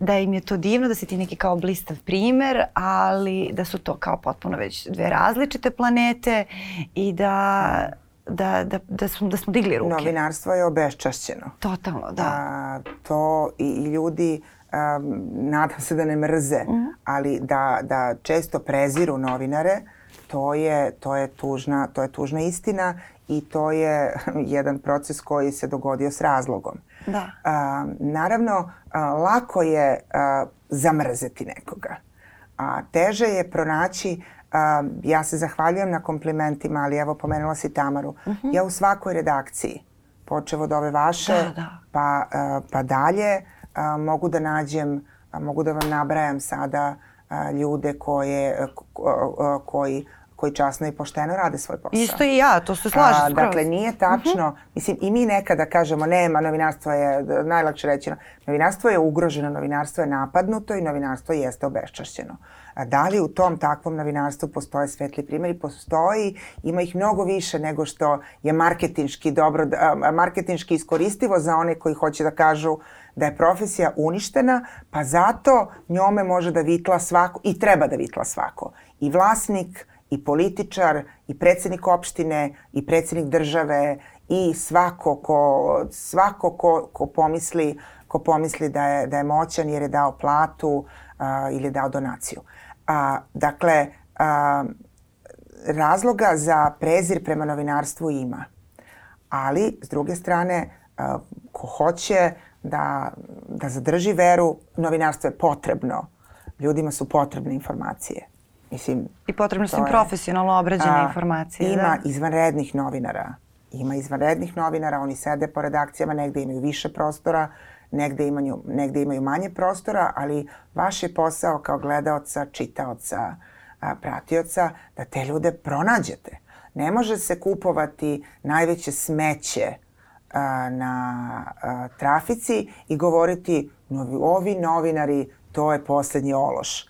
[SPEAKER 1] da im je to divno, da si ti neki kao blistav primer, ali da su to kao potpuno već dve različite planete i da da, da, da, smo, da smo digli ruke.
[SPEAKER 2] Novinarstvo je obeščašćeno.
[SPEAKER 1] Totalno, da. A,
[SPEAKER 2] to i, ljudi um, nadam se da ne mrze, mm. ali da, da često preziru novinare, to je, to je, tužna, to je tužna istina i to je jedan proces koji se dogodio s razlogom.
[SPEAKER 1] Da.
[SPEAKER 2] Uh, naravno, uh, lako je uh, zamrzeti nekoga, a teže je pronaći Uh, ja se zahvaljujem na komplimentima, ali evo pomenula si Tamaru. Uh mhm. -huh. Ja u svakoj redakciji, počevo od ove vaše,
[SPEAKER 1] da, da.
[SPEAKER 2] Pa, uh, pa dalje, uh, mogu da nađem, uh, mogu da vam nabrajam sada uh, ljude koje, uh, uh, koji koji časno i pošteno rade svoj posao.
[SPEAKER 1] Isto i ja, to se slažem. A,
[SPEAKER 2] dakle, nije tačno, uh mhm. -huh. mislim, i mi nekada kažemo, nema, novinarstvo je, najlakše reći, novinarstvo je ugroženo, novinarstvo je napadnuto i novinarstvo jeste obeščašćeno. A da li u tom takvom novinarstvu postoje svetli primjeri? Postoji, ima ih mnogo više nego što je marketinški dobro, marketinški iskoristivo za one koji hoće da kažu da je profesija uništena, pa zato njome može da vitla svako i treba da vitla svako. I vlasnik, i političar, i predsednik opštine, i predsednik države, i svako ko, svako ko, ko pomisli ko pomisli da je, da je moćan jer je dao platu uh, ili je dao donaciju. A, dakle, a, razloga za prezir prema novinarstvu ima. Ali, s druge strane, a, ko hoće da, da zadrži veru, novinarstvo je potrebno. Ljudima su potrebne informacije.
[SPEAKER 1] Mislim, I potrebno su im profesionalno obrađene a, informacije.
[SPEAKER 2] Ima da? izvanrednih novinara. Ima izvanrednih novinara, oni sede po redakcijama, negde imaju više prostora, negde imaju, negde imaju manje prostora, ali vaš je posao kao gledaoca, čitaoca, a, pratioca da te ljude pronađete. Ne može se kupovati najveće smeće a, na a, trafici i govoriti novi, ovi novinari, to je poslednji ološ.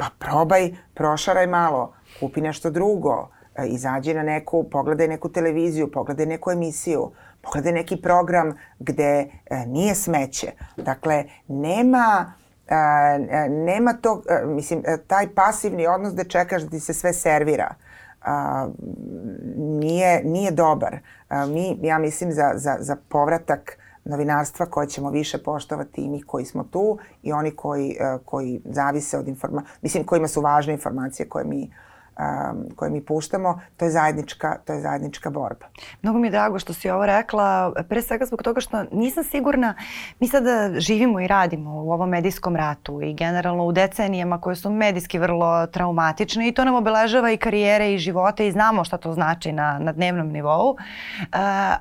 [SPEAKER 2] Pa probaj, prošaraj malo, kupi nešto drugo, izađi na neku, pogledaj neku televiziju, pogledaj neku emisiju, Pogledaj neki program gde e, nije smeće. Dakle, nema e, e nema to, e, mislim, e, taj pasivni odnos da čekaš da ti se sve servira. A, nije, nije dobar. A, mi, ja mislim, za, za, za povratak novinarstva koje ćemo više poštovati i mi koji smo tu i oni koji, koji zavise od informacija, mislim, kojima su važne informacije koje mi uh, um, koje mi puštamo, to je zajednička, to je zajednička borba.
[SPEAKER 1] Mnogo mi je drago što si ovo rekla, pre svega zbog toga što nisam sigurna, mi sada živimo i radimo u ovom medijskom ratu i generalno u decenijama koje su medijski vrlo traumatične i to nam obeležava i karijere i živote i znamo šta to znači na, na dnevnom nivou, uh,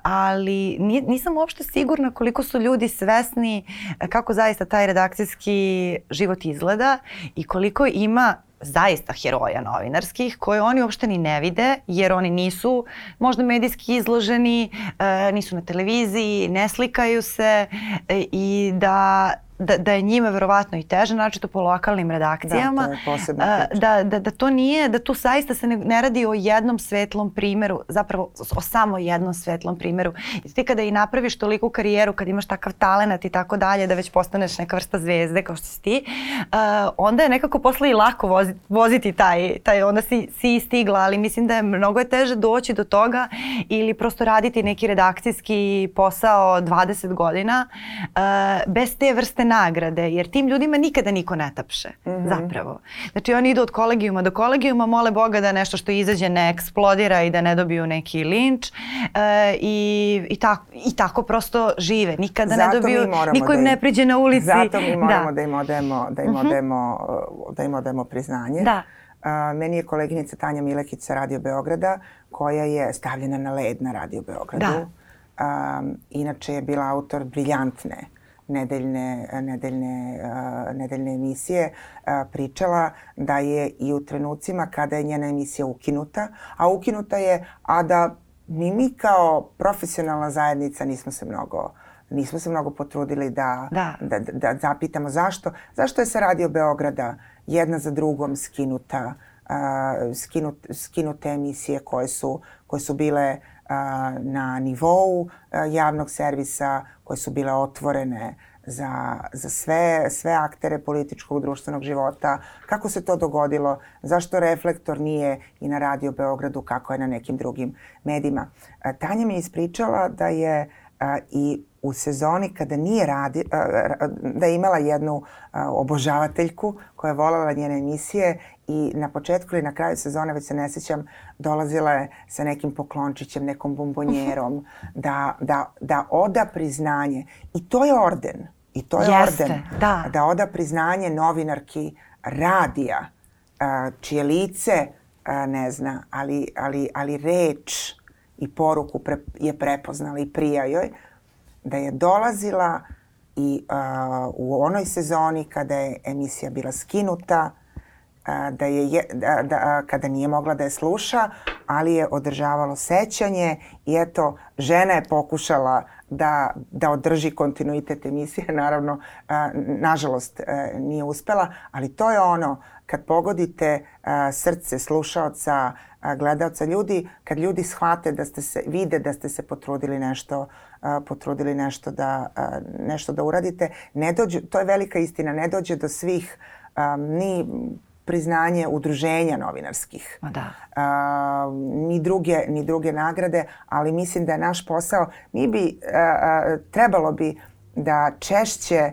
[SPEAKER 1] ali nisam uopšte sigurna koliko su ljudi svesni kako zaista taj redakcijski život izgleda i koliko ima zaista heroja novinarskih koje oni uopšte ni ne vide jer oni nisu možda medijski izloženi, e, nisu na televiziji, ne slikaju se e, i da da, da je njima verovatno i teže, naročito po lokalnim redakcijama. Da, to je
[SPEAKER 2] posebna
[SPEAKER 1] Da, da, da to nije, da tu saista se ne, ne radi o jednom svetlom primeru, zapravo o samo jednom svetlom primeru. I ti kada i napraviš toliku karijeru, kad imaš takav talenat i tako dalje, da već postaneš neka vrsta zvezde kao što si ti, uh, onda je nekako posle i lako voziti, voziti taj, taj, onda si, si stigla, ali mislim da je mnogo je teže doći do toga ili prosto raditi neki redakcijski posao 20 godina uh, bez te vrste nagrade, jer tim ljudima nikada niko ne tapše, mm -hmm. zapravo. Znači oni idu od kolegijuma do kolegijuma, mole Boga da nešto što izađe ne eksplodira i da ne dobiju neki linč e, i, i, tako, i tako prosto žive. Nikada
[SPEAKER 2] Zato
[SPEAKER 1] ne dobiju, niko im
[SPEAKER 2] da
[SPEAKER 1] ne priđe na ulici.
[SPEAKER 2] Zato mi moramo da, da im odemo, da im mhm. odemo, uh -huh. da im odemo priznanje.
[SPEAKER 1] Da.
[SPEAKER 2] Uh, meni je koleginica Tanja Milekić sa Radio Beograda koja je stavljena na led na Radio Beogradu. Da. Um, inače je bila autor briljantne nedeljne, nedeljne, uh, nedeljne emisije uh, pričala da je i u trenucima kada je njena emisija ukinuta, a ukinuta je, a da ni mi kao profesionalna zajednica nismo se mnogo nismo se mnogo potrudili da, da. da, da zapitamo zašto. Zašto je sa Radio Beograda jedna za drugom skinuta, uh, skinut, skinute emisije koje su, koje su bile uh, na nivou javnog servisa, koje su bile otvorene za, za sve, sve aktere političkog društvenog života. Kako se to dogodilo? Zašto reflektor nije i na Radio Beogradu kako je na nekim drugim medijima? Tanja mi je ispričala da je i u sezoni kada nije radi, da je imala jednu obožavateljku koja je volala njene emisije i na početku ili na kraju sezone, već se ne sećam, dolazila je sa nekim poklončićem, nekom bombonjerom, da, da, da oda priznanje. I to je orden. I to je Jeste, orden. Da. da oda priznanje novinarki radija, čije lice ne zna, ali, ali, ali reč i poruku pre, je prepoznala i prija joj, da je dolazila i uh, u onoj sezoni kada je emisija bila skinuta, da je, da, da, kada nije mogla da je sluša, ali je održavalo sećanje i eto, žena je pokušala da, da održi kontinuitet emisije, naravno, nažalost uh, nije uspela, ali to je ono, kad pogodite srce slušaoca, gledaoca ljudi, kad ljudi shvate da ste se, vide da ste se potrudili nešto potrudili nešto da, nešto da uradite. Ne dođe, to je velika istina, ne dođe do svih ni priznanje udruženja novinarskih.
[SPEAKER 1] Da.
[SPEAKER 2] Uh, ni, druge, ni druge nagrade, ali mislim da je naš posao, mi bi, uh, trebalo bi da češće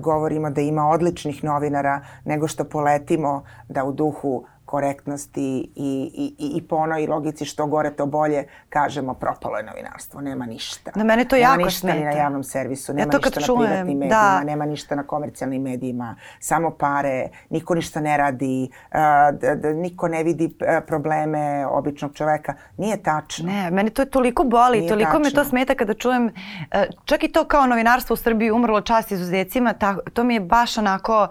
[SPEAKER 2] govorimo da ima odličnih novinara nego što poletimo da u duhu korektnosti i, i, i po onoj logici što gore to bolje kažemo propalo je novinarstvo, nema ništa.
[SPEAKER 1] Na mene to
[SPEAKER 2] nema
[SPEAKER 1] jako
[SPEAKER 2] ništa smeta. ni na javnom servisu, nema ja ništa na čujem, privatnim da. medijima, da. nema ništa na komercijalnim medijima, samo pare, niko ništa ne radi, uh, niko ne vidi uh, probleme običnog čoveka. Nije tačno.
[SPEAKER 1] Ne, mene to je toliko boli, Nije toliko tačno. me to smeta kada čujem, uh, čak i to kao novinarstvo u Srbiji umrlo čast izuzecima, ta, to mi je baš onako,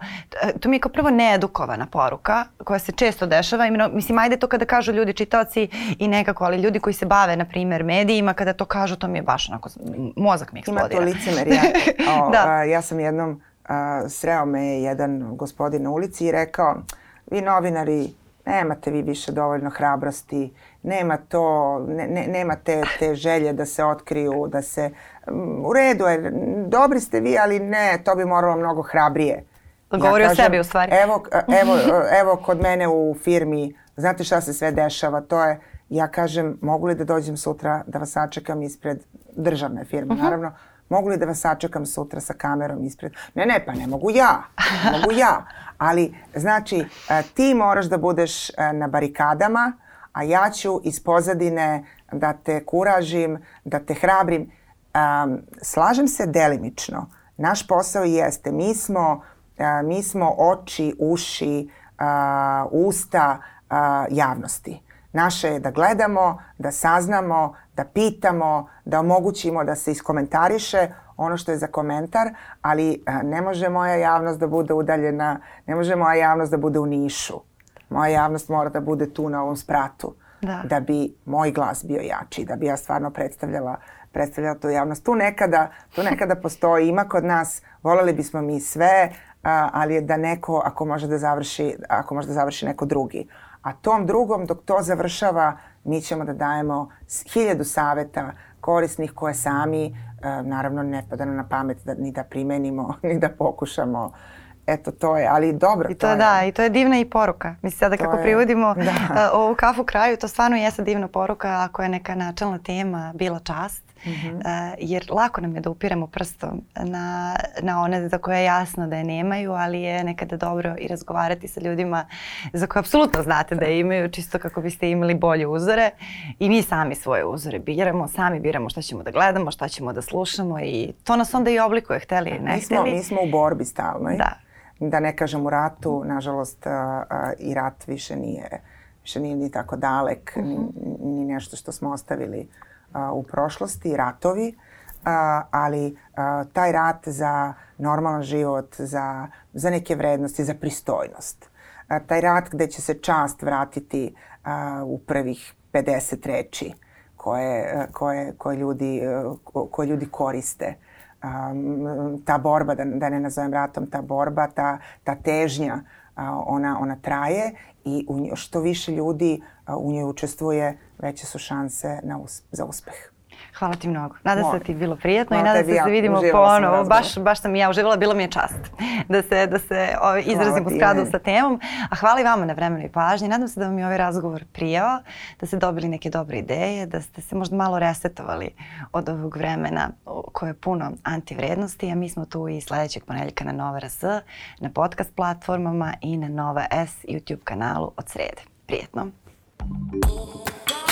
[SPEAKER 1] to mi je kao prvo needukovana poruka koja se često dešava. Imeno, mislim, ajde to kada kažu ljudi, čitaoci i nekako, ali ljudi koji se bave, na primjer, medijima, kada to kažu, to mi je baš onako, mozak mi eksplodira.
[SPEAKER 2] Ima to licemerja. O, da. ja sam jednom, a, sreo me jedan gospodin na ulici i rekao, vi novinari, nemate vi više dovoljno hrabrosti, nema to, ne, ne, nema te, te želje da se otkriju, da se, u redu je, dobri ste vi, ali ne, to bi moralo mnogo hrabrije.
[SPEAKER 1] Govori ja kažem, o sebi u stvari.
[SPEAKER 2] Evo, evo, evo kod mene u firmi, znate šta se sve dešava, to je, ja kažem, mogu li da dođem sutra da vas sačekam ispred državne firme, uh mhm. -huh. naravno, mogu li da vas sačekam sutra sa kamerom ispred? Ne, ne, pa ne mogu ja, ne mogu ja. Ali, znači, e, ti moraš da budeš e, na barikadama, a ja ću iz pozadine da te kuražim, da te hrabrim. Um, slažem se delimično. Naš posao jeste, mi smo mi smo oči, uši, usta javnosti. Naše je da gledamo, da saznamo, da pitamo, da omogućimo da se iskomentariše ono što je za komentar, ali ne može moja javnost da bude udaljena, ne može moja javnost da bude u Nišu. Moja javnost mora da bude tu na ovom spratu. Da. da bi moj glas bio jači, da bi ja stvarno predstavljala predstavljala tu javnost. Tu nekada, tu nekada postoji, ima kod nas, voleli bismo mi sve, a, ali je da neko, ako može da završi, ako može da završi neko drugi. A tom drugom, dok to završava, mi ćemo da dajemo hiljadu saveta korisnih koje sami, a, naravno ne pada na pamet da, ni da primenimo, ni da pokušamo eto to je, ali dobro.
[SPEAKER 1] I to, to je. da, i to je divna i poruka. Mislim sada kako je, privodimo da. uh, ovu kafu kraju, to stvarno jeste divna poruka ako je neka načelna tema bila čast. Mm -hmm. uh, jer lako nam je da upiramo prstom na, na one za koje je jasno da je nemaju, ali je nekada dobro i razgovarati sa ljudima za koje apsolutno znate da je imaju, čisto kako biste imali bolje uzore. I mi sami svoje uzore biramo, sami biramo šta ćemo da gledamo, šta ćemo da slušamo i to nas onda i oblikuje, hteli, ne
[SPEAKER 2] mi smo, hteli. Mi smo u borbi stalno. Da da ne kažem u ratu, nažalost a, a, i rat više nije, više nije ni tako dalek, uh -huh. ni, mhm. ni nešto što smo ostavili u prošlosti, ratovi, a, ali a, taj rat za normalan život, za, za neke vrednosti, za pristojnost. A, taj rat gde će se čast vratiti a, u prvih 50 reči koje, koje, koje, ljudi, koje ljudi koriste. Um, ta borba, da, da ne nazovem ratom, ta borba, ta, ta težnja, ona, ona traje i u, što više ljudi u njoj učestvuje, veće su šanse na za uspeh.
[SPEAKER 1] Hvala ti mnogo. Nadam se da ti je bilo prijetno i nadam se da se vidimo ponovo. Baš, baš sam i ja uživala, bilo mi je čast da se, da se o, ovaj, izrazim u skladu sa temom. A hvala i vama na vremenu i pažnji. Nadam se da vam je ovaj razgovor prijao, da ste dobili neke dobre ideje, da ste se možda malo resetovali od ovog vremena koje je puno antivrednosti, a mi smo tu i sledećeg ponedeljka na Nova RS, na podcast platformama i na Nova S YouTube kanalu od srede. Prijetno. Thank you.